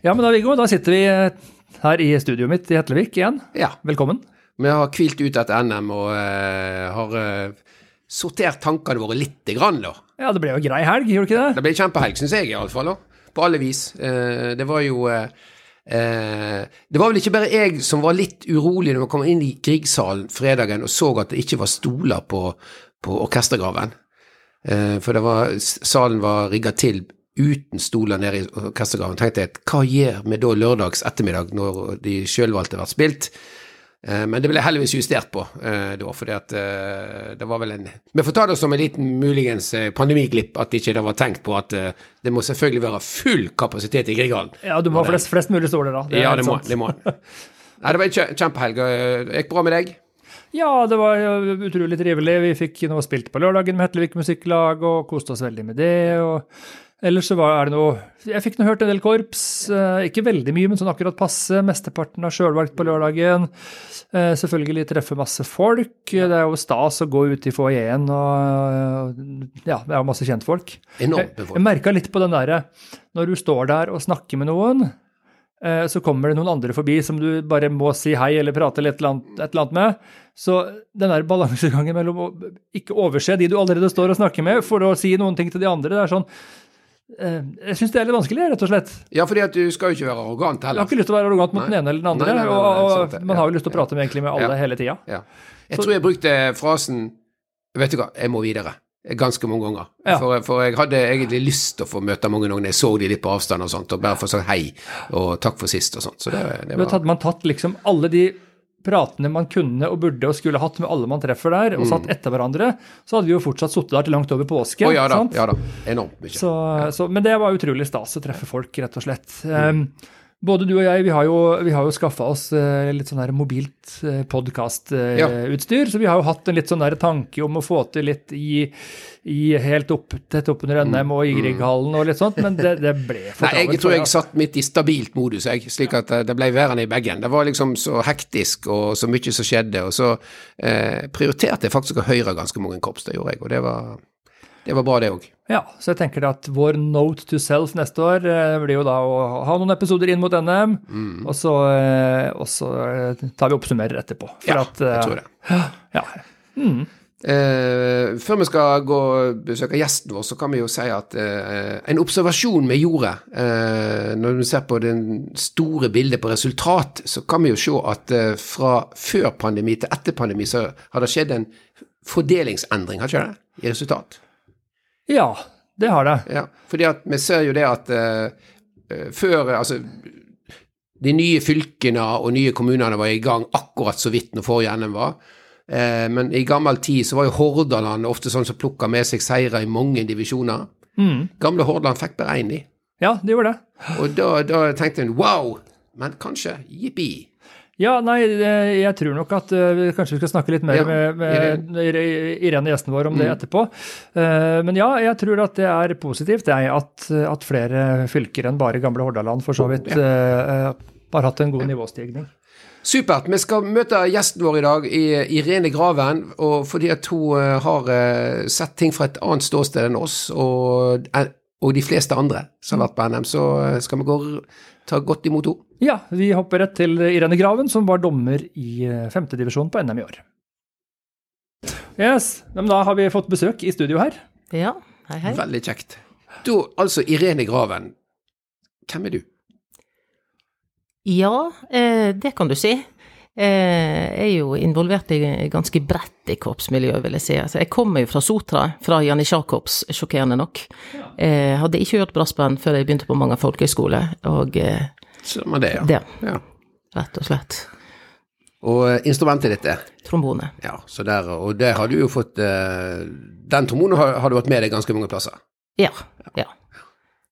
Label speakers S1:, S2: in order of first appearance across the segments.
S1: Ja, men da, Viggo, da sitter vi eh, her i studioet mitt i Hetlevik igjen.
S2: Ja.
S1: Velkommen.
S2: Vi har hvilt ut etter NM og uh, har uh, sortert tankene våre lite grann, da.
S1: Ja, det ble jo en grei helg, gjorde det ikke det?
S2: Det ble kjempehelg, syns jeg iallfall. På alle vis. Uh, det var jo Det var vel ikke bare jeg som var litt urolig når vi kom inn i Griegsalen fredagen og så at det ikke var stoler på, på orkestergraven. Eh, for det var, salen var rigga til uten stoler nede i orkestergraven. tenkte jeg, hva gjør vi da lørdags ettermiddag når de sjølvalgte ble spilt? Eh, Men det ble heldigvis justert på eh, da, at eh, det var vel en Vi får ta det som en liten muligens pandemiglipp at ikke det var tenkt på at det må selvfølgelig være full kapasitet i Grieghallen.
S1: Ja, du må ha flest, flest mulig stoler, da. er
S2: Ja, det må, det må. Nei, det var en kjempehelg. Det gikk bra med deg?
S1: Ja, det var utrolig trivelig. Vi fikk noe spilt på lørdagen med Hetlevik Musikklag og koste oss veldig med det. og Ellers så var er det noe Jeg fikk nå hørt en del korps. eh, Ikke veldig mye, men sånn akkurat passe. Mesteparten av sjølvalgt på lørdagen. Eh, Selvfølgelig treffe masse folk. Det er jo stas å gå ut i foajeen og Ja, det er jo masse kjentfolk.
S2: Enormt
S1: Jeg, jeg
S2: befolkning.
S1: merka litt på den derre Når du står der og snakker med noen, eh, så kommer det noen andre forbi som du bare må si hei eller prate litt, et eller annet, et eller annet med. Så den der balansegangen mellom å ikke overse de du allerede står og snakker med, for å si noen ting til de andre, det er sånn Jeg syns det er litt vanskelig, rett og slett.
S2: Ja, fordi at du skal jo ikke være arrogant heller.
S1: Jeg har ikke lyst til å være arrogant mot
S2: Nei.
S1: den ene eller den andre,
S2: Nei, nei,
S1: og, og
S2: sant
S1: man har jo lyst til å prate med, egentlig med alle
S2: Ja.
S1: hele tida.
S2: Ja. Jeg tror jeg brukte frasen Vet du hva, jeg må videre. Ganske mange ganger.
S1: Ja.
S2: For, for jeg hadde egentlig lyst til å få møte mange når jeg så de litt på avstand og sånt, og bare få sagt hei og takk for sist og sånt. Så det, det var
S1: Hadde man tatt liksom alle de pratene man kunne og burde og skulle hatt med alle man treffer der, og satt etter hverandre, så hadde vi jo fortsatt sittet der til langt over påske.
S2: Oh, ja da,
S1: sant?
S2: ja da. Enormt mye.
S1: Så, så, men det var utrolig stas å treffe folk, rett og slett. Um, både du og jeg, vi har jo, vi har jo skaffa oss eh, litt sånn der mobilt podkastutstyr. Ja. så vi har jo hatt en litt sånn der tanke om å få til litt i, i helt opp tett oppunder NM og i Grieghallen og litt sånt, men det, det ble for
S2: travelt. Nei, jeg tror jeg satt midt i stabilt modus, jeg, slik at eh, det ble værende i bagen. Det var liksom så hektisk og så mye som skjedde, og så eh, prioriterte jeg faktisk å høre ganske mange korps, det gjorde jeg, og det var, det var bra det òg.
S1: Ja, så jeg tenker at vår note to self neste år eh, blir jo da å ha noen episoder inn mot NM,
S2: Mm.
S1: og så, eh, og så eh, tar vi oppsummerer etterpå.
S2: Ja,
S1: at,
S2: jeg tror det.
S1: Ja.
S2: Eh, før vi skal gå og besøke gjesten vår, så kan vi jo si at eh, en observasjon vi gjorde eh, når vi ser på det store bildet på resultat, så kan vi jo se at fra før pandemi til etter pandemi så har det skjedd en fordelingsendring, har ikke det? I resultat.
S1: Ja, det har det.
S2: Ja, fordi at vi ser jo det at eh, eh, før Altså, de nye fylkene og nye kommunene var i gang akkurat så vidt når forrige NM var. Uh, men i gammel tid så var jo Hordaland ofte sånn som plukka med seg seire i mange divisjoner.
S1: Mm.
S2: Gamle Hordaland fikk bare én, de.
S1: Ja, det gjorde det.
S2: Og da, da tenkte en wow, men kanskje jippi.
S1: Ja, nei, eh, jeg tror nok at vi kanskje vi skal snakke litt mer
S2: Ja,
S1: med, med Irene, gjesten vår, om det
S2: Mm.
S1: etterpå. Eh, Men ja, jeg tror at det er positivt jeg, at, at flere fylker enn bare gamle Hordaland for så vidt eh, eh, har hatt en god nivåstigning.
S2: Supert. Vi skal møte gjesten vår i dag, i- Irene Graven. Og fordi at hun eh, har eh, sett ting fra et annet ståsted enn oss, og, eh, og de fleste andre som har vært på NM, så eh, skal vi gå, ta godt imot henne.
S1: Ja, vi hopper rett til Irene Graven, som var dommer i eh, femtedivisjon på NM i år. Yes, men da har vi fått besøk i studio her.
S3: Ja, hei hei.
S2: Veldig kjekt. Da, altså Irene Graven. Hvem er du?
S3: Ja, eh, det kan du si. Eh, er jo involvert i ganske bredt i korpsmiljøet, vil jeg si. Altså, jeg kommer jo fra Sotra, fra Janitsjarkorps, sjokkerende nok. Jeg hadde ikke hørt brassband før jeg begynte på mange folkehøgskole, og eh,
S2: var det, ja.
S3: det,
S2: ja.
S3: rett og slett.
S2: Og eh, instrumentet ditt er
S3: Trombone.
S2: Ja, så der, og det har du jo fått eh, Den trombonen har, har du hatt med deg ganske mange plasser.
S3: Ja. ja.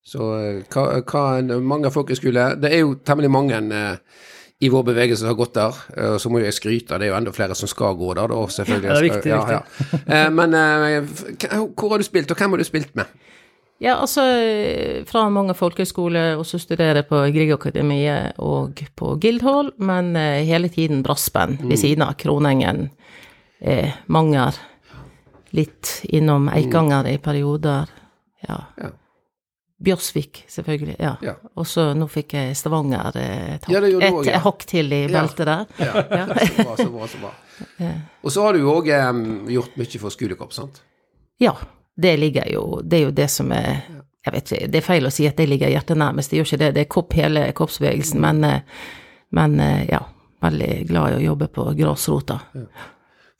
S2: Så eh, hva, hva en- mange folkehøyskoler Det er jo temmelig mange eh, i vår bevegelse som har gått der. eh, Og så må jo jeg skryte, det er jo enda flere som skal gå der, da, selvfølgelig.
S1: Ja, det er viktig,
S2: ja, ja. Eh, Men eh, hvor har du spilt, og hvem har du spilt med?
S3: Ja, altså fra mange folkehøyskoler, og så studere på Griegakademiet og på Guildhall, men eh, hele tiden brassband ved siden av Kronengen, eh, Manger, litt innom Eikanger i perioder. Ja. Ja. Bjørsvik, selvfølgelig. Ja.
S2: Ja.
S3: Og så nå fikk jeg Stavanger et,
S2: Ja, du
S3: hakk-
S2: også,
S3: et
S2: ja.
S3: hakk til i
S2: Ja.
S3: beltet der.
S2: Ja, så bra, så bra, så bra. Og så har du jo òg gjort mye for skolekorps, sant?
S3: Ja, det ligger jo Det er jo det som er Jeg vet ikke, det er feil å si at det ligger hjertet nærmest, det gjør ikke det. Det er kopp hele korpsbevegelsen, men, eh, men eh, ja. Veldig glad i å jobbe på grasrota.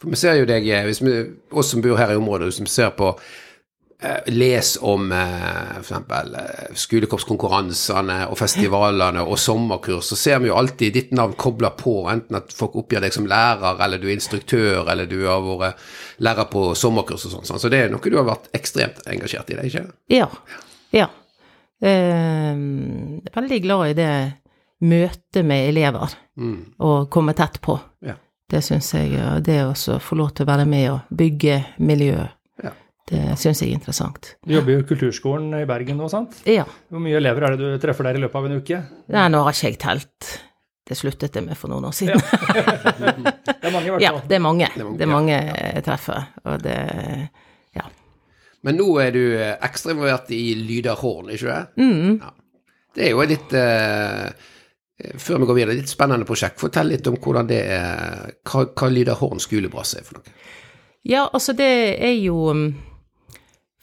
S2: For vi ser jo deg, eh, vi, oss som bor her i området, hvis vi ser på eh, Les om eh, f.eks. skolekorpskonkurransene og festivalene og sommerkurs, så ser vi jo alltid ditt navn kobla på, enten at folk oppgir deg som lærer, eller du er instruktør, eller du har vært lærer på sommerkurs og sånn. sånn. Så det er noe du har vært ekstremt engasjert i, det, ikke
S3: Ja. Ja. Jeg er veldig glad i det møtet med elever,
S2: Mm.
S3: og komme tett på.
S2: Ja.
S3: Det syns jeg Det å få lov til å være med og bygge miljø,
S2: Ja.
S3: Det syns jeg er interessant.
S1: Du jobber jo i Kulturskolen i Bergen nå, sant?
S3: Ja.
S1: Hvor mye elever er det du treffer der i løpet av en uke?
S3: Nei, nå har ikke jeg telt. Det sluttet jeg med for noen år siden.
S1: Det er mange, i hvert
S3: Ja, det er mange.
S2: er mange,
S3: Det er mange jeg treffer, og det Ja.
S2: Men nå er du eh, ekstra involvert i Lyderhorn, ikke det?
S3: Mm.
S2: Ja. Det er jo et litt uh, Før vi går videre, litt spennende prosjekt. Fortell litt om hvordan det er Hva, hva Lyderhorn skolebrass er for noe?
S3: Ja, altså det er jo um,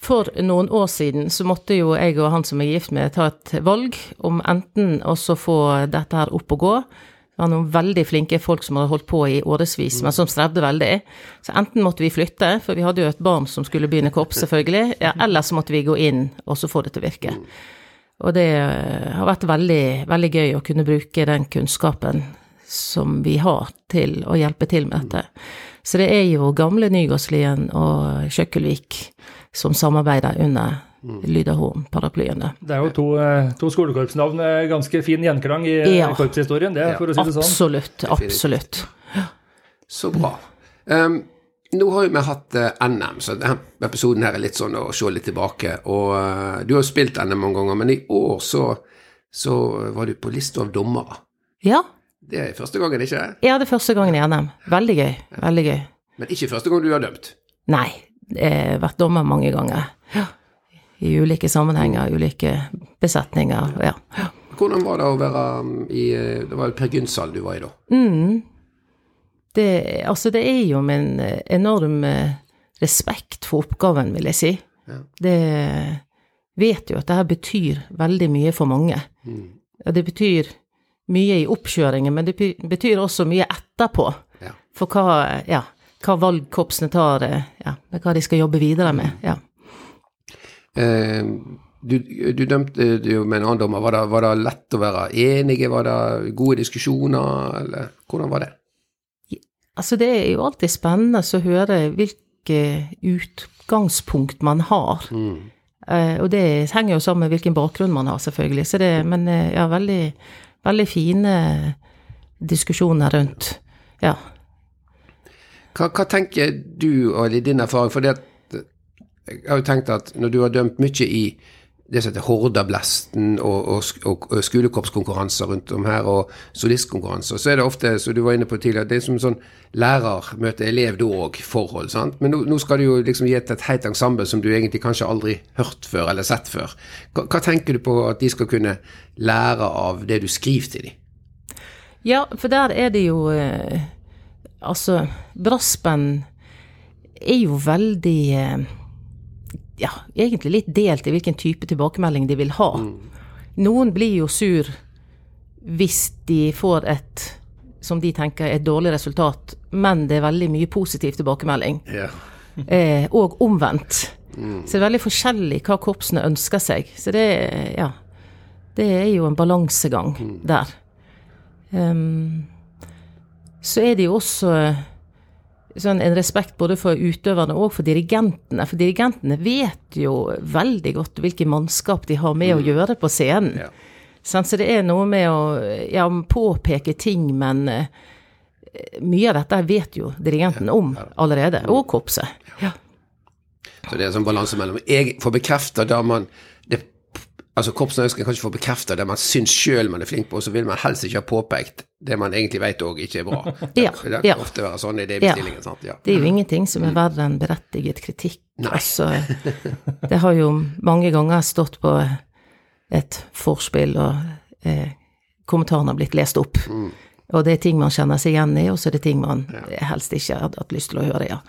S3: For noen år siden så måtte jo jeg og han som er gift med, ta et valg om enten å få dette her opp og gå. Det var noen veldig flinke folk som hadde holdt på i årevis, men som strevde veldig. Så enten måtte vi flytte, for vi hadde jo et barn som skulle begynne korps, selvfølgelig, ja, eller så måtte vi gå inn og så få det til å virke. Og det eh, har vært veldig, veldig gøy å kunne bruke den kunnskapen som vi har til å hjelpe til med dette. Så det er jo gamle Nygårdslien og Kjøkkelvik som samarbeider under Lydahorn-paraplyene.
S1: Det er jo to, eh, to skolekorpsnavn med ganske fin gjenklang i eh,
S3: Ja.
S1: korpshistorien, det, for å si det sånn.
S3: Absolutt, absolutt.
S2: Så bra. Um, nå har jo vi hatt eh, NM, så denne episoden her er litt sånn å se litt tilbake. Og du har jo spilt NM mange ganger, men i år så, så var du på lista av dommere.
S3: Ja,
S2: Det er første gangen, ikke? det?
S3: ja, det er første gangen i NM. Veldig gøy, veldig gøy.
S2: Men ikke første gang du har dømt.
S3: Nei, har vært dommer mange ganger. Ja. I ulike sammenhenger, ulike besetninger, ja. ja.
S2: Hvordan var det å være um, i eh, Det var jo Per Gynsal du var i da?
S3: Mm. Det, altså, det er jo med en eh, enorm eh, respekt for oppgaven, vil jeg si.
S2: Ja.
S3: Det vet jo at det her betyr veldig mye for mange.
S2: Mm.
S3: Det betyr mye i oppkjøringen, men det betyr også mye etterpå.
S2: Ja.
S3: For hva, ja, hva valg korpsene tar, eh, ja, hva de skal jobbe videre med. Ja.
S2: Eh, du, du dømte det jo med en annen dommer. Var det, var det lett å være enige? Var det gode diskusjoner, eller hvordan var det?
S3: Altså, det er jo alltid spennende å høre hvilke utgangspunkt man har.
S2: Mm.
S3: Eh, og det henger jo sammen med hvilken bakgrunn man har, selvfølgelig. Så det, men eh, ja, veldig, veldig fine diskusjoner rundt. Ja.
S2: Hva, hva tenker du, og din erfaring, for det jeg har jo tenkt at når du har dømt mye i det som heter Hordablesten og, og, og, og skolekorpskonkurranser rundt om her, og solistkonkurranser, så er det ofte, som du var inne på tidligere, det er som sånn lærer møter elev da òg, forhold. sant? Men nå, nå skal du jo liksom gi et helt ensemble som du egentlig kanskje aldri hørt før eller sett før. Hva, hva tenker du på at de skal kunne lære av det du skriver til dem?
S3: ja, for der er det jo eh, Altså, Braspen er jo veldig eh, Ja, egentlig litt delt i hvilken type tilbakemelding de vil ha. Noen blir jo sur hvis de får et som de tenker er et dårlig resultat, men det er veldig mye positiv tilbakemelding.
S2: Yeah.
S3: eh, og omvendt. Så det er veldig forskjellig hva korpsene ønsker seg. Så det, ja, det er jo en balansegang der. Ehm, så er det jo også sånn en respekt både for utøverne og for dirigentene. For dirigentene vet jo veldig godt hvilke mannskap de har med å gjøre på scenen.
S2: Ja.
S3: Sånn, Så det er noe med å ja, påpeke ting, men eh, mye av dette vet jo dirigenten om allerede, og korpset. Ja.
S2: Så det er en sånn balanse mellom jeg får bekrefta da man det, Altså Korpsene kan kanskje få bekrefta det man syns sjøl man er flink på, og så vil man helst ikke ha påpekt det man egentlig vet òg ikke er bra.
S3: Ja,
S2: Det kan
S3: ja.
S2: ofte være sånn i det
S3: Ja.
S2: bestillingen. sant? Ja.
S3: Det er jo ingenting som er verre enn berettiget kritikk.
S2: Nei.
S3: Altså, det har jo mange ganger stått på et vorspiel, og eh, kommentarene har blitt lest opp. Og det er ting man kjenner seg igjen i, og så er det ting man helst ikke hadde hatt lyst til å høre, ja.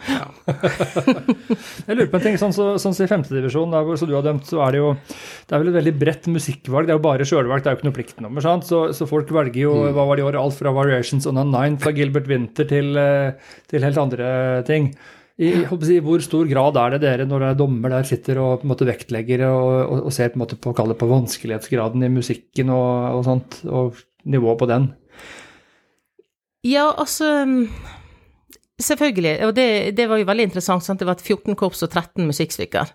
S1: Jeg lurer på en ting, sånn som så, sånn, så i femtedivisjon, som du har dømt, så er det jo det er vel et veldig bredt musikkvalg. Det er jo bare sjølvalgt, det er jo ikke noe pliktnummer. sant? Så, så folk velger jo hva var det i år, alt fra Variations on a Nine fra Gilbert Winter til, eh, til helt andre ting. I, å hvor stor grad er det dere når det er dommer der sitter og på en måte vektlegger og, og, og ser på en måte på, på vanskelighetsgraden i musikken og, og sånt, og nivået på den?
S3: Ja, altså Selvfølgelig. Og det, det var jo veldig interessant. Sant? Det var 14 korps og 13 musikkstykker.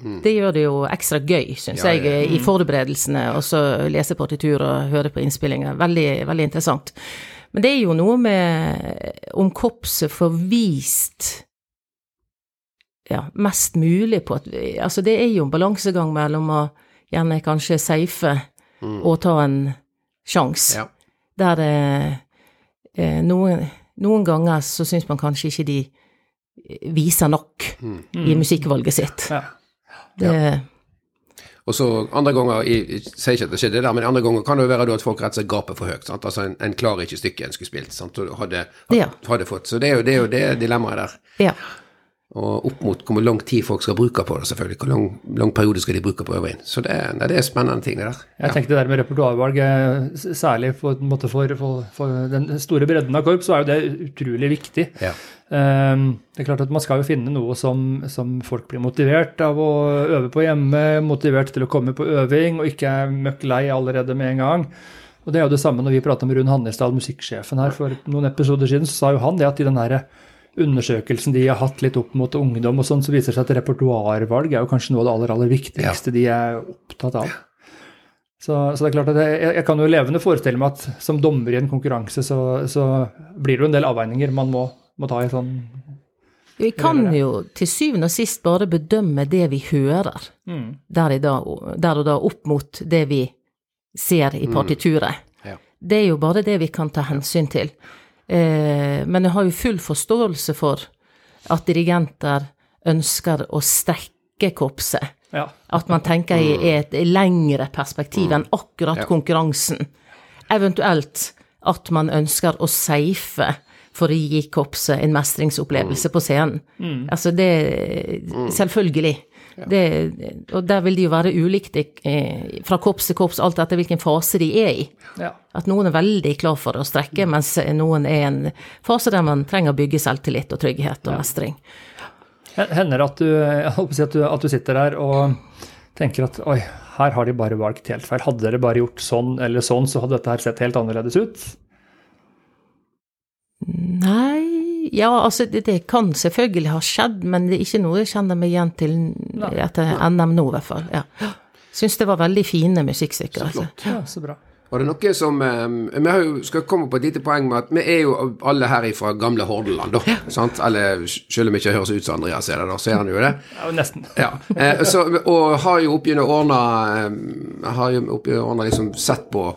S3: Mm. Det gjør det jo ekstra gøy, syns ja, ja. jeg, i forberedelsene, og så lese partitur og høre på innspillinger. Veldig, veldig interessant. Men det er jo noe med om korpset får vist ja, mest mulig på at Altså, det er jo en balansegang mellom å gjerne kanskje safe mm. og ta en sjanse. Ja. Der det eh, noen, noen, ganger så syns man kanskje ikke de viser nok mm. i musikkvalget sitt. Ja. Det ja.
S2: Og så andre ganger, jeg sier ikke at det skjedde der, men andre ganger kan det jo være at folk rett og slett gaper for høyt. Sant? Altså en, en klarer ikke stykket en skulle spilt, sant? og hadde, hadde, hadde, fått. Så det er jo det, er jo det dilemmaet der.
S3: Ja.
S2: Og opp mot hvor lang tid folk skal bruke på det, selvfølgelig. Hvor lang, lang periode skal de bruke på å øve inn. Så det, det er spennende ting, det der.
S1: Jeg tenkte det der med repertoarvalg, særlig for, for, for, for, den store bredden av korps, så er jo det utrolig viktig. Ja. Um, det er klart at Man skal jo finne noe som, som, folk blir motivert av å øve på hjemme, motivert til å komme på øving, og ikke er møkk lei allerede med en gang. Og Det er jo det samme når vi prata med Rune Hannesdal, musikksjefen her for noen episoder siden, så sa jo han det at i den derre undersøkelsen de har hatt litt opp mot ungdom, og sånn, så viser det seg at repertoarvalg er jo kanskje noe av det aller, aller viktigste ja. de er opptatt av. Så, så, det er klart at jeg, jeg, kan jo levende forestille meg at som dommer i en konkurranse, så, så blir det jo en del avveininger man må, må ta i sånn
S3: vi kan jo til syvende og sist bare bedømme det vi hører, mm. der, da, der, og da opp mot det vi ser i mm. partituret. Mm. Ja. Det er jo bare det vi kan ta hensyn til. Eh, men jeg har jo full forståelse for at dirigenter ønsker å strekke korpset. Ja. At man tenker i et lengre perspektiv enn akkurat konkurransen. Eventuelt at man ønsker å safe for å gi korpset en mestringsopplevelse på scenen. Mm. Altså det Selvfølgelig. Det, og der vil det jo være ulikt eh, fra korps til korps, alt etter hvilken fase de er i. Ja. At noen er veldig klar for å strekke, mens noen er i en fase der man trenger å bygge selvtillit og trygghet og mestring.
S1: Hender at du, at du, at du sitter der og tenker at oi, her har de bare valgt helt feil. Hadde dere bare gjort sånn eller sånn, så hadde dette her sett helt annerledes ut?
S3: Nei ja, altså det, det, kan selvfølgelig ha skjedd, men det er ikke noe jeg kjenner meg igjen til etter NM nå, i hvert fall. Ja. Syns det var veldig fine musikkstykker.
S1: Så flott. Altså. Ja, så bra.
S2: Var det noe som um, Vi jo, skal komme på et lite poeng med at vi er jo alle her fra gamle Hordaland, da. Ja. Sant? Eller selv om ikke høres ut som Andreas er det, da, så er han jo det.
S1: Ja, nesten.
S2: Ja. Eh, så, og har jo opp å ordne Har jo opp gjennom årene liksom sett på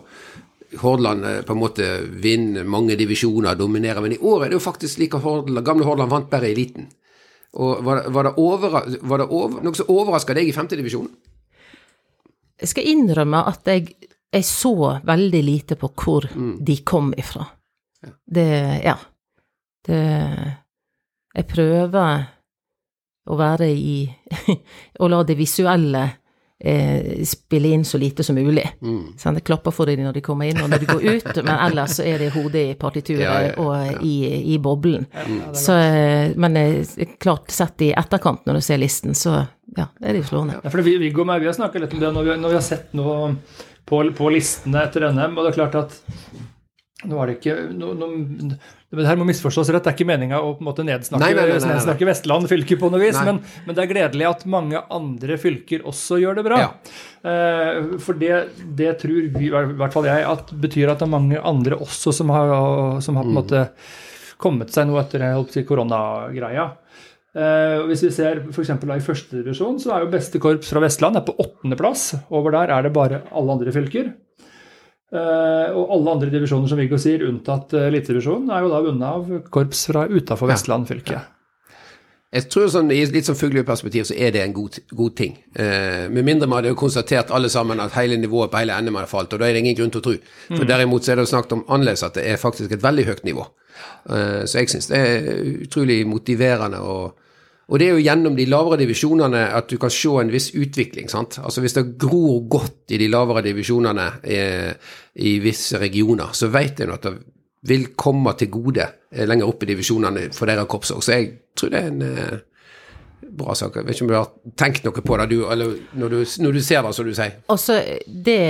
S2: Hordaland eh, på en måte vinner mange divisjoner, dominerer. Men i år er det jo faktisk slik at Hordaland, gamle Hordaland vant bare eliten. Og var, var det, over, var det over, noe som overraska deg i femtedivisjonen?
S3: Jeg skal innrømme at jeg, jeg, så veldig lite på hvor mm. de kom ifra. Ja. Det Ja. Det Jeg prøver å være i Å la det visuelle eh, spille inn så lite som mulig. Mm. Sånn, det klapper for dem når de kommer inn og når de går ut, men ellers så er det hodet i partituret ja, ja, ja, og i, i, boblen. Så, eh, men eh, klart sett i etterkant, når du ser listen, så ja, det er det jo slående.
S1: Ja, for Viggo og meg, vi har snakka litt om det når vi, når vi har sett noe på, på listene etter NM, og det er klart at nå er det ikke no, no, Det her må misforstås rett. Det er ikke meninga å på en måte nedsnakke, nei, nei, nei, Vestland fylke på noe vis, men, men, det er gledelig at mange andre fylker også gjør det bra. Ja. Eh, for det, det, tror vi, i hvert fall jeg, at betyr at det er mange andre også som har, som har på en mm. måte kommet seg noe etter si, koronagreia. Eh, hvis vi ser f.eks. i første divisjon, så er jo beste korps fra Vestland er på åttendeplass. Over der er det bare alle andre fylker. Uh, og alle andre divisjoner som Viggo sier, unntatt uh, elitedivisjonen, er jo da vunnet av korps fra utafor Vestland fylke. Ja.
S2: Jeg tror sånn, I litt sånn fugleperspektiv så er det en god, god ting. Eh, med mindre man hadde jo konstatert alle sammen at hele nivået på hele NM hadde falt, og da er det ingen grunn til å tro. For derimot så er det jo snakket om annerledes at det er faktisk et veldig høyt nivå. Eh, så jeg syns det er utrolig motiverende. Og, og det er jo gjennom de lavere divisjonene at du kan se en viss utvikling. sant? Altså Hvis det gror godt i de lavere divisjonene eh, i visse regioner, så vet en at det vil komme til gode eh, lenger opp i divisjonene for deres korps òg. Så jeg tror det er en eh, bra sak. Jeg vet ikke om du har tenkt noe på det, du, eller når du, når du ser det, som du sier.
S3: Altså, det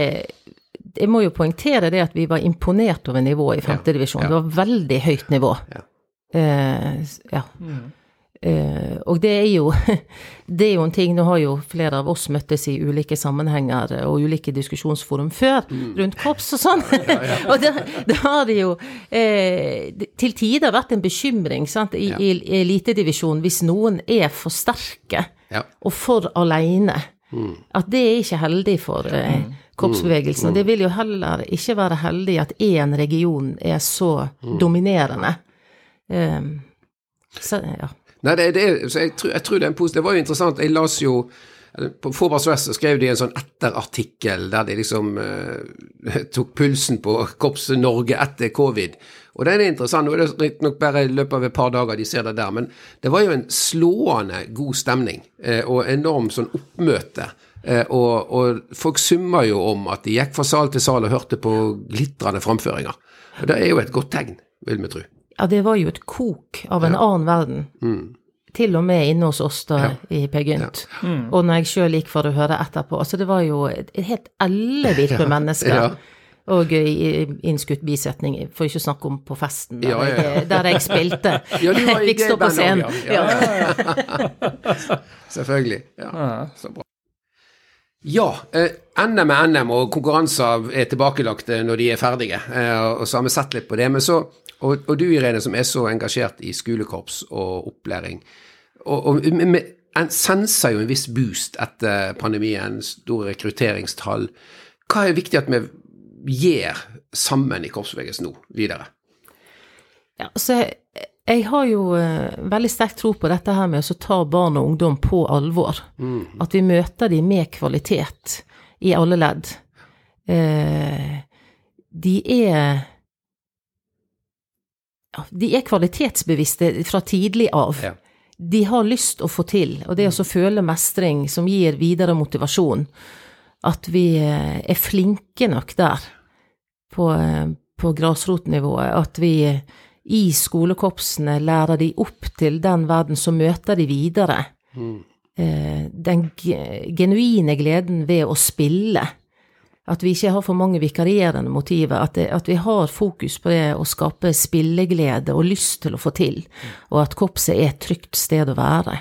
S3: Jeg må jo poengtere det at vi var imponert over nivået i femtedivisjon.
S2: Ja, ja.
S3: Det var veldig høyt nivå.
S2: Ja.
S3: Eh, ja. Eh, og det er jo Det er jo en ting Nå har jo flere av oss møttes i ulike sammenhenger og ulike diskusjonsforum før rundt korps og sånn. og det, det har det jo eh, til tider vært en bekymring sant, i,
S2: Ja.
S3: i, elitedivisjonen elitedivisjon hvis noen er for sterke
S2: Ja.
S3: og for aleine. At det er ikke heldig for eh, korpsbevegelsen. Mm. det vil jo heller ikke være heldig at én region er så dominerende. Um, så, ja.
S2: Nei, det, det, jeg, tror, jeg tror det er en positiv Det var jo interessant. Jeg las jo På Forbars Vest så skrev de en sånn etterartikkel der de liksom eh, tok pulsen på Korpset Norge etter covid. Og den er interessant. Nå er det riktignok bare i løpet av et par dager de ser det der, men det var jo en slående god stemning eh, og enorm sånn oppmøte. Eh, og, og folk summa jo om at de gikk fra sal til sal og hørte på glitrende framføringer. Og det er jo et godt tegn, vil vi tro.
S3: Ja, det var jo et kok av en annen verden. Til og med inne hos oss da
S2: Ja.
S3: i Per Gynt. Og når jeg sjøl gikk for å høre etterpå. Altså, det var jo et et helt ellevilt med mennesker.
S2: ja.
S3: Og i i innskutt bisetning, for ikke å snakke om på festen der,
S2: Ja, ja, ja.
S3: Jeg, der jeg spilte.
S2: Ja, du var i det bandet ja.
S3: Ja.
S2: Selvfølgelig. Ja, så bra. Ja, eh, NM er NM, og konkurranser er tilbakelagt eh, når de er ferdige. Eh, og så har vi sett litt på det. Men så, og, og du Irene, som er så engasjert i skolekorps og opplæring, og, og vi en senser jo en viss boost etter pandemien, store rekrutteringstall. Hva er viktig at vi gjør sammen i korpsbevegelsen nå, videre?
S3: Ja, så jeg, har jo eh, veldig sterk tro på dette her med å ta barn og ungdom på alvor. At vi møter dem med kvalitet i alle ledd. Eh, de er De er kvalitetsbevisste fra tidlig av.
S2: Ja.
S3: De har lyst å få til, og det å så føle mestring som gir videre motivasjon. At vi eh, er flinke nok der på, eh, på grasrotnivået. At vi i skolekorpsene lærer de opp til den verden som møter de videre. Eh, Den genuine gleden ved å spille. At vi ikke har for mange vikarierende motiver. At, det, at vi har fokus på det å skape spilleglede og lyst til å få til. Og at korpset er et trygt sted å være.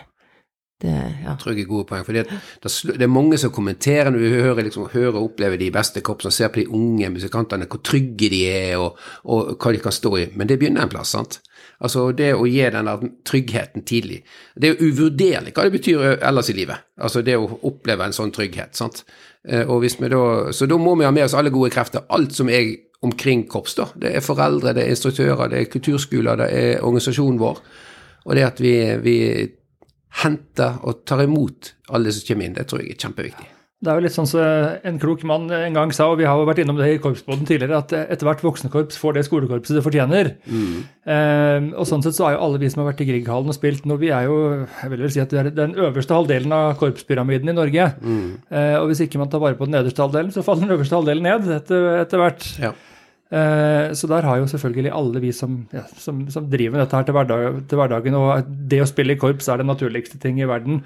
S3: Det, ja.
S2: tror jeg er gode poeng. For det, det, er mange som kommenterer når vi hører, liksom, hører og opplever de beste korpsene, ser på de unge musikantene, hvor trygge de er, og, og hva de kan stå i. Men det begynner en plass, sant? Altså det å gi den der tryggheten tidlig. Det er uvurderlig hva det betyr ellers i livet. Altså det å oppleve en sånn trygghet, sant. Eh, Og hvis vi da, så da må vi ha med oss alle gode krefter. Alt som er omkring korps, da. Det er foreldre, det er instruktører, det er kulturskoler, det er organisasjonen vår. Og det at vi, vi henter og tar imot alle som kommer inn, det tror jeg er kjempeviktig.
S1: Det er jo litt sånn som en klok mann en gang sa, og vi har jo vært innom det i korpsbåten tidligere, at etter hvert voksenkorps får det skolekorpset det fortjener. Eh, og sånn sett så er jo alle vi som har vært i Grieghallen og spilt nå, vi er jo jeg vil vel si at vi er den øverste halvdelen av korpspyramiden i Norge. Eh, og hvis ikke man tar vare på den nederste halvdelen, så faller den øverste halvdelen ned etter, etter hvert.
S2: Ja.
S1: Eh, Så der har jo selvfølgelig alle vi som, ja, som, som driver med dette her til, hverdag, til hverdagen, og det å spille i korps er den naturligste ting i verden.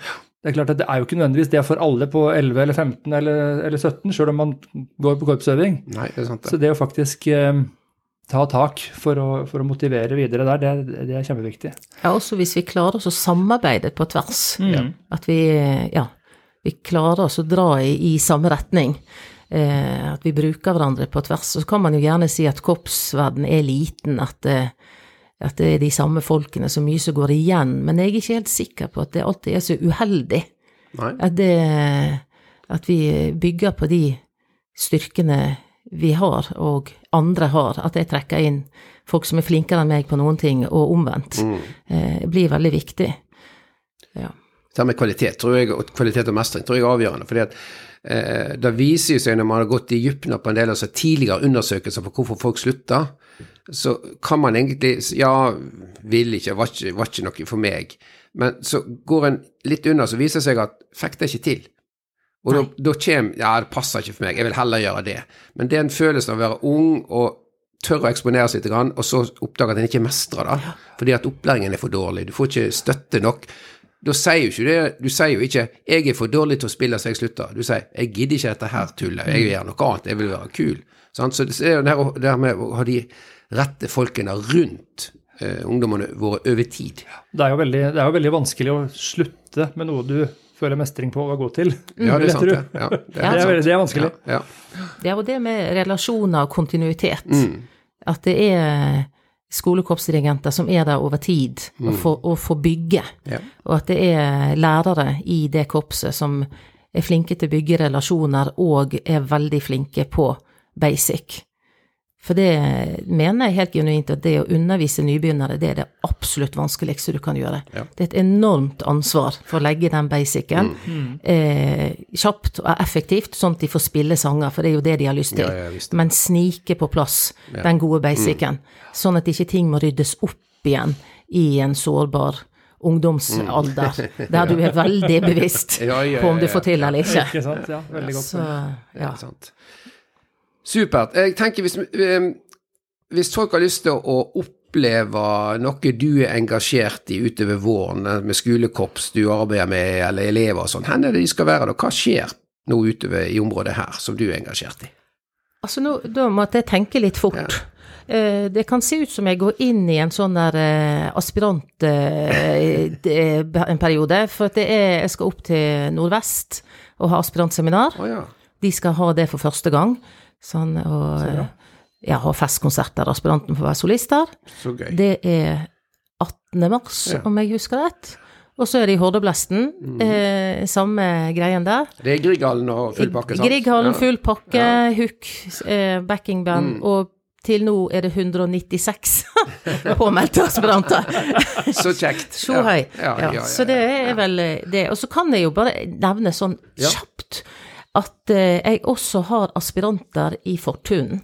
S1: Det er klart at det er jo ikke nødvendigvis det for alle på 11 eller 15 eller, eller 17, sjøl om man går på korpsøving.
S2: Nei, det er sant.
S1: Så
S2: det.
S1: det å faktisk eh, ta tak for å, for å motivere videre der, det, det er kjempeviktig.
S3: Ja, også hvis vi klarer oss å samarbeide på tvers. At vi, ja, vi klarer oss å dra i, i samme retning. Eh, at vi bruker hverandre på tvers. Så kan man jo gjerne si at korpsverden er liten, at, det, at det er de samme folkene, så mye som går igjen. Men jeg er ikke helt sikker på at det alltid er så uheldig. At, det, at vi bygger på de styrkene vi har, og andre har. At jeg trekker inn folk som er flinkere enn meg på noen ting, og omvendt. Eh, blir veldig viktig. Ja.
S2: Det med kvalitet, tror jeg, og kvalitet og mestring tror jeg er avgjørende. fordi at eh, Det viser seg når man har gått i dybden på en del av altså, tidligere undersøkelser på hvorfor folk slutter, så kan man egentlig Ja, vil ikke, var ikke, var ikke noe for meg. Men så går en litt unna, så viser det seg at fikk det ikke til. Og da, da kommer Ja, det passer ikke for meg, jeg vil heller gjøre det. Men det er en følelse av å være ung og tørre å eksponere seg litt, og så oppdage at en ikke mestrer det. Fordi at opplæringen er for dårlig. Du får ikke støtte nok. Da sier jo ikke det, du sier jo ikke 'jeg er for dårlig til å spille, så jeg slutter'. Du sier 'jeg gidder ikke dette her tullet, jeg vil gjøre noe annet, jeg vil være kul'. Sant? Så det er jo det her- med å ha de rette folkene rundt eh, ungdommene våre over tid.
S1: Det er, jo veldig, det er jo veldig vanskelig å slutte med noe du føler mestring på og er god til.
S2: Ja, det er sant, det. Ja, det
S1: Det er, veldig- det er vanskelig.
S2: Ja, ja.
S3: Det er jo det med relasjoner og kontinuitet.
S2: Mm.
S3: At det er skolekorpsdirigenter som er der over tid og, får, og får bygge.
S2: Mm. Ja.
S3: Og at det er lærere i det korpset som er flinke til å bygge relasjoner og er veldig flinke på basic. For det mener jeg helt genuint at det å undervise nybegynnere, det er det absolutt vanskeligste du kan gjøre.
S2: Ja.
S3: Det er et enormt ansvar for å legge den basicen
S2: Mm.
S3: eh, kjapt og effektivt, sånn at de får spille sanger, for det er jo det de har lyst til.
S2: Ja, ja.
S3: Men snike på plass den gode basicen, sånn at ikke ting må ryddes opp igjen i en sårbar ungdomsalder, der du er veldig bevisst
S2: Ja, ja,
S3: på om du får til eller ikke.
S1: Ikke sant? Ja, veldig godt.
S3: Så, ja.
S2: Ja, sant. Supert. Jeg tenker hvis, eh, hvis folk har lyst til å oppleve noe du er engasjert i utover våren, eh, med skolekorps du arbeider med, eller elever og sånn, hvor er det de skal være da? Hva skjer nå utover i området her, som du er engasjert i?
S3: Altså nå, da måtte jeg tenke litt fort. Ja. Det kan se ut som jeg går inn i en sånn der eh, aspirant eh, det- en periode, for at er, jeg skal opp til Nordvest og ha aspirantseminar.
S2: Oh, ja.
S3: De skal ha det for første gang. Sånn, og så ja, ha festkonsert der aspiranten får være solister.
S2: Så gøy.
S3: Det er 18. mars,
S2: Ja.
S3: om jeg husker rett. Og så er det i Hordeblesten,
S2: Mm.
S3: eh, samme greien der.
S2: Det er Grieghallen og full pakke, sant?
S3: Grieghallen,
S2: Ja.
S3: full pakke, hook, eh, backingband,
S2: Mm.
S3: og til nå er det 196 påmeldte aspiranter.
S2: Så kjekt.
S3: Så høy.
S2: Ja, ja, ja, ja,
S3: Så det er vel det. Og så kan jeg jo bare nevne sånn
S2: Ja.
S3: kjapt at eh, jeg også har aspiranter i Fortun.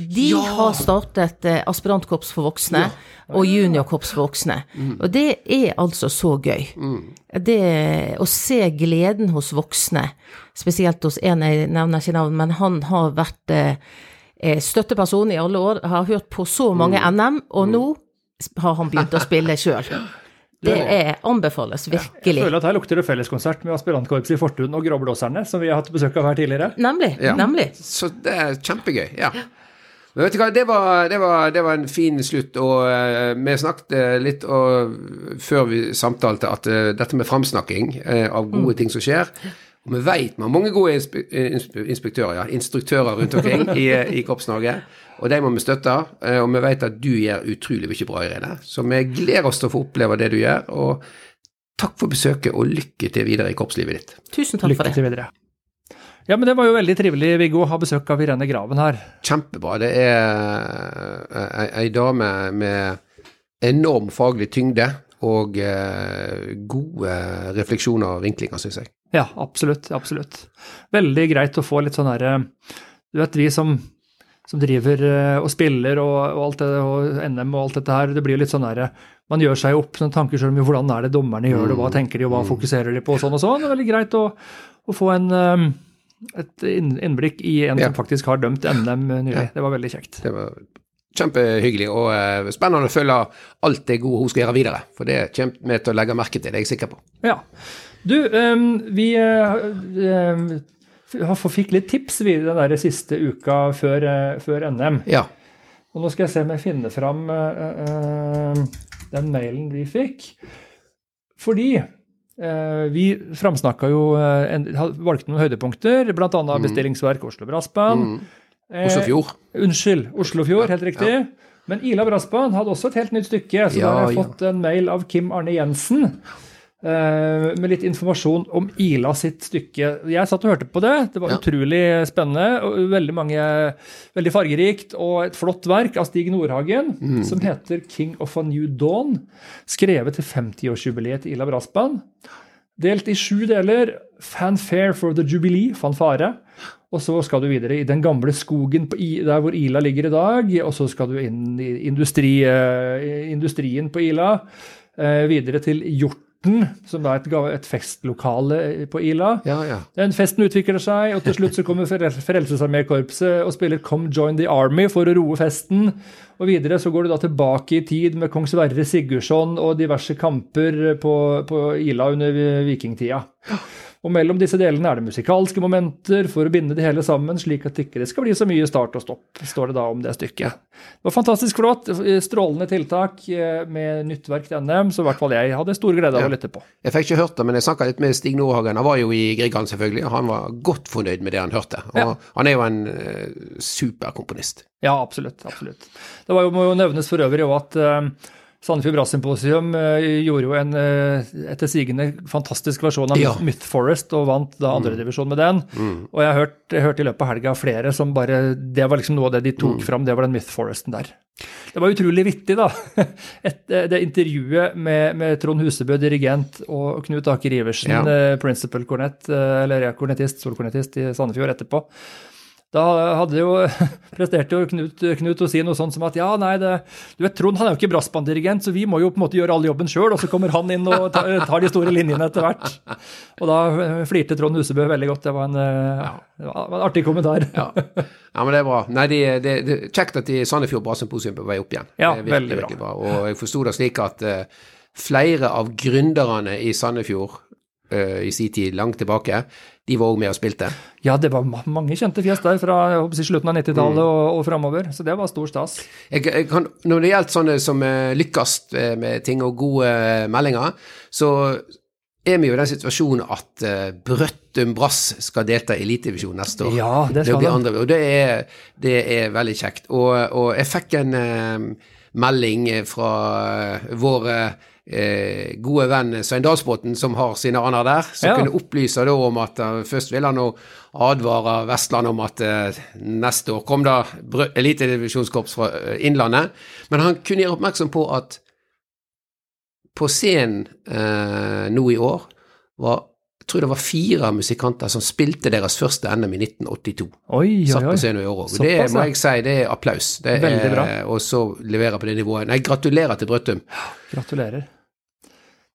S3: De
S2: Ja.
S3: har startet eh, aspirantkorps for voksne og juniorkorps for voksne.
S2: Mm.
S3: Og det er altså så gøy. Det å se gleden hos voksne, spesielt hos en jeg nevner ikke navn, men han har vært eh, eh, støtteperson i alle år, har hørt på så mange
S2: Mm.
S3: NM, og nå har han begynt å spille sjøl. Det er, anbefales virkelig.
S1: Jeg føler at her lukter det felleskonsert med aspirantkorpset i Fortun og Gråblåserne, som vi har hatt besøk av her tidligere.
S3: Nemlig.
S2: Ja.
S3: Nemlig.
S2: Så det er kjempegøy. Ja. Men vet du hva, det var, det var, det var en fin slutt, og uh, vi snakket eh, litt og, før vi samtalte at uh, dette med framsnakking uh, av gode ting som skjer Og vi vet vi har mange gode inspe, inspektører, ja, instruktører rundt omkring i, eh, i Korps-Norge, og de må vi støtte. eh, og vi vet at du gjør utrolig mye bra, Irene. Så vi gleder oss til å få oppleve det du gjør. og Takk for besøket, og lykke til videre i korpslivet ditt.
S3: Tusen takk for
S1: Lykke
S3: det.
S1: til videre. Ja, men det var jo veldig trivelig, Viggo, å ha besøk av Irene Graven her.
S2: Kjempebra. Det er ei, dame med enorm faglig tyngde og eh, gode refleksjoner og vinklinger, syns jeg.
S1: Ja, absolutt. Absolutt. Veldig greit å få litt sånn herre Du vet, vi som, som driver eh, og spiller og, og alt det, og NM og alt dette her, det blir jo litt sånn herre Man gjør seg opp noen tanker selv om hvordan er det dommerne gjør det, hva tenker de, og hva fokuserer de på, og sånn og sånn. Det er veldig greit å, å få en eh, et innblikk i en
S2: Ja.
S1: som faktisk har dømt NM nylig. Det var veldig kjekt.
S2: Det var kjempehyggelig og eh, spennende å følge alt det gode hun skal gjøre videre. For det kommer vi til å legge merke til, det er jeg sikker på.
S1: Ja. Du, um, vi uh, um, fikk litt tips vi den der siste uka før, uh, før NM.
S2: Ja.
S1: Og nå skal jeg se om jeg finner fram uh, den mailen vi fikk. Fordi vi framsnakka jo en, valgte noen høydepunkter, bl.a.
S2: Mm.
S1: bestillingsverk Oslo Brassband. Mm.
S2: Oslofjord.
S1: Unnskyld, Oslofjord, helt riktig. Men Ila Brassband hadde også et helt nytt stykke, så
S2: Ja,
S1: da har jeg
S2: ja.
S1: fått en mail av Kim Arne Jensen. Eh, med litt informasjon om Ila sitt stykke. Jeg satt og hørte på det. Det var
S2: Ja.
S1: utrolig spennende. og Veldig mange, veldig fargerikt og et flott verk av Stig Nordhagen
S2: Mm.
S1: som heter 'King of a New Dawn'. Skrevet til 50-årsjubileet til Ila Brassband. Delt i sju deler. Fanfare for the Jubilee, fanfare. Og så skal du videre i den gamle skogen der hvor Ila ligger i dag. Og så skal du inn i industri, eh, industrien på Ila. Eh, videre til Hjorten, som er et, et festlokale på Ila.
S2: Ja, ja.
S1: Den festen utvikler seg, og til slutt så kommer Frel- Frelsesarmékorpset og spiller Come Join the Army for å roe festen. Og videre så går du da tilbake i tid med kong Sverre Sigurdsson og diverse kamper på, på Ila under vikingtida. Og mellom disse delene er det musikalske momenter for å binde det hele sammen, slik at ikke det skal bli så mye start og stopp, står det da om det stykket. Det var fantastisk flott, strålende tiltak eh, med nytt verk til NM, så i hvert fall jeg hadde stor glede av
S2: Ja.
S1: å lytte på.
S2: Jeg fikk ikke hørt det, men jeg snakka litt med Stig Nordhagen. Han var jo i Grieghallen, selvfølgelig, og han var godt fornøyd med det han hørte. Og
S1: Ja.
S2: Han er jo en uh, superkomponist.
S1: Ja, absolutt. absolutt. Det var jo, må jo nevnes for øvrig også at uh, Sandefjord Brass-symposium eh, gjorde jo en uh, etter sigende fantastisk versjon av
S2: Ja.
S1: Myth Forest og vant da andredivisjon med den. Og jeg hørte hørt, i løpet av helga flere som bare Det var liksom noe av det de tok fram, det var den Myth Foresten der. Det var utrolig vittig, da. Et, eh, det intervjuet med, med Trond Husebø, dirigent, og Knut Aker Iversen,
S2: Ja.
S1: eh, principal cornet, eh, eller ja, kornettist, solkornettist i Sandefjord etterpå. Da hadde jo, presterte jo Knut, Knut å si noe sånt som at ja, nei, det, du vet, Trond han er jo ikke brassbanddirigent, så vi må jo på en måte gjøre all jobben sjøl, og så kommer han inn og tar, tar de store linjene etter hvert. Og da eh, flirte Trond Husebø veldig godt. Det var en, ja. det var en artig kommentar.
S2: Ja. ja, men det er bra. Nei, det det, det, Kjekt at de Sandefjord Brassymposium er på vei opp igjen.
S1: Ja,
S2: det er virkelig,
S1: veldig bra.
S2: bra. Og jeg forsto det slik at uh, flere av gründerne i Sandefjord eh, i sin tid, langt tilbake, de var òg med og spilte.
S1: Ja, det var mange kjente fjes der fra håper slutten av 90-tallet og, og framover, så det var stor stas.
S2: Jeg, jeg kan, når det gjelder sånne som eh, lykkes eh, med ting og gode meldinger, så er vi jo i den situasjonen at uh, Brøttum Brass skal delta i Elitevisjon neste år.
S1: Ja, det skal
S2: det
S1: de.
S2: andre, og det er, det er veldig kjekt. Og, og jeg fikk en uh, melding fra vår eh, gode venn Svein Dalsbotn, som har sine aner der, som
S1: Ja.
S2: kunne opplyse da om at uh, først vil han advare Vestland om at uh, neste år kom da elitedivisjonskorps fra uh, Innlandet, men han kunne gjøre oppmerksom på at på scenen nå i år var jeg tror det var fire musikanter som spilte deres første NM i 1982.
S1: Oi,
S2: Satt
S1: oi,
S2: på scenen i år òg. Det må jeg si, det er applaus. Det er. Og så levere på det nivået. Nei, gratulerer til Brøttum.
S1: Gratulerer.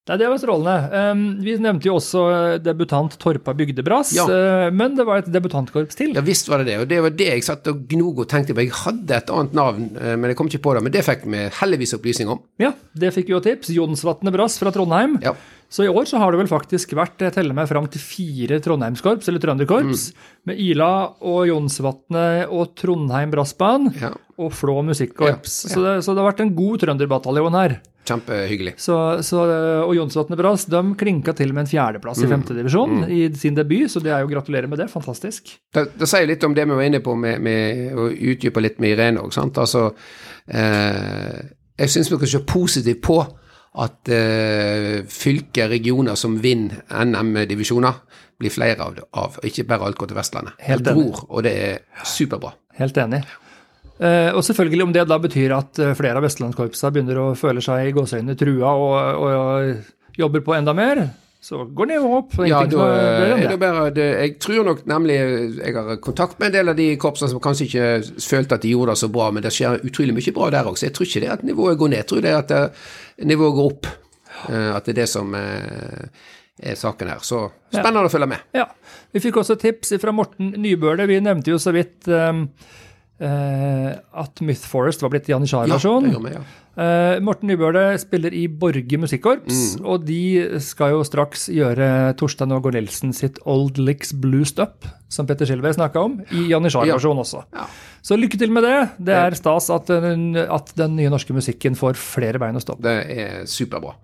S1: Nei, Det var strålende. Um, vi nevnte jo også eh, debutant Torpa Bygdebrass,
S2: Ja.
S1: eh, men det var et debutantkorps til.
S2: Ja visst var det det, og det var det jeg satt og gnog og tenkte på. Jeg hadde et annet navn, eh, men jeg kom ikke på det. Men det fikk vi heldigvis opplysning om.
S1: Ja, det fikk vi jo tips. Jonsvatnet Brass fra Trondheim.
S2: Ja.
S1: Så i år så har det vel faktisk vært, jeg teller meg fram til fire Trondheimskorps, eller Trønderkorps,
S2: Mm.
S1: med Ila og Jonsvatnet og Trondheim Brassband
S2: Ja.
S1: og Flå Musikkorps.
S2: Ja, ja.
S1: Så, det, så det har vært en god trønderbataljon her.
S2: Kjempehyggelig.
S1: Så, så, og Jonsvatnet Brass de klinka til med en fjerdeplass
S2: Mm.
S1: i femtedivisjon i sin debut, så det er jo gratulerer med det. Fantastisk.
S2: Det, det sier litt om det vi var inne på med, med å utdype litt med Irene òg, sant. Altså, eh, jeg syns vi kan se positivt på at eh, fylker, regioner som vinner NM-divisjoner, blir flere av, av. Ikke bare alt går til Vestlandet.
S1: Helt enig.
S2: Bror, og det er superbra.
S1: Helt enig. Eh, og selvfølgelig om det da betyr at eh, flere av vestlandskorpsa begynner å føle seg i gåseøynene trua og, og, og jobber på enda mer, så går det jo opp.
S2: Ja, da, det bare, det, jeg tror nok nemlig Jeg har kontakt med en del av de korpsene som kanskje ikke følte at de gjorde det så bra, men det skjer utrolig mye bra der òg, så jeg tror ikke det at nivået går ned. Jeg tror det at eh, nivået går opp. Eh, At det er det som eh, er saken her. Så spennende å følge med.
S1: Ja. Vi fikk også tips fra Morten Nybøle. Vi nevnte jo så vidt eh, eh, at Myth Forest var blitt
S2: Ja,
S1: Janitsjar-versjon.
S2: Ja, ja.
S1: uh, Morten Nybøle spiller i Borge Musikkorps,
S2: Mm.
S1: og de skal jo straks gjøre Torstein og Gornelsen sitt Old Licks Bluesed Up, som Petter Skilve snakka om, i Janitsjar-versjon også.
S2: Ja.
S1: Så lykke til med det. Det er stas at den, at den nye norske musikken får flere bein å stå på.
S2: Det er superbra.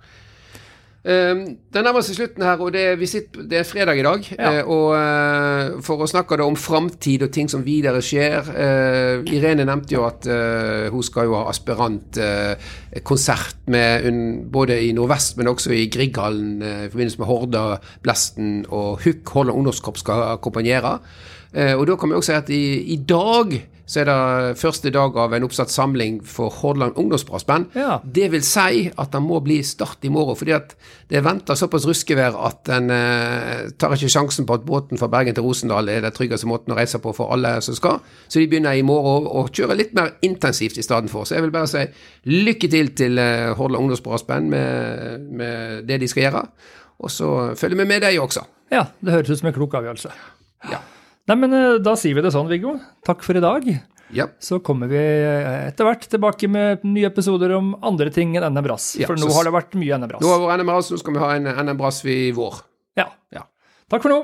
S2: Um, det nærmer seg slutten her, og det er, sitter, det er fredag i dag.
S1: Ja.
S2: Uh, og uh, for å snakke da om framtid og ting som videre skjer uh, Irene nevnte jo at hun skal jo ha aspirant-konsert både i Nordvest, men også i Grieghallen i forbindelse med Horda, Blesten og Hukk. Holland ungdomskorps skal akkompagnere. og da kan vi også si at i, i dag så er det første dag av en oppsatt samling for Hordaland ungdomsbrassband.
S1: Ja.
S2: Det vil si at det må bli start i morgen, fordi at det er venta såpass ruskevær at en eh, tar ikke sjansen på at båten fra Bergen til Rosendal er den tryggeste måten å reise på for alle som skal. Så de begynner i morgen å kjøre litt mer intensivt i stedet for. Så jeg vil bare si lykke til til eh, Hordaland ungdomsbrassband med, med det de skal gjøre. Og så følger vi med deg også.
S1: Ja, det høres ut som en klok avgjørelse.
S2: Ja.
S1: Nei, men eh, da sier vi det sånn, Viggo. Takk for i dag.
S2: Ja.
S1: Så kommer vi eh, etter hvert tilbake med nye episoder om andre ting enn NM Brass.
S2: Ja,
S1: for nå har det vært mye NM Brass.
S2: Nå har vi NM Brass, nå skal vi ha en NM Brass i vår.
S1: Ja.
S2: Ja.
S1: Takk for nå.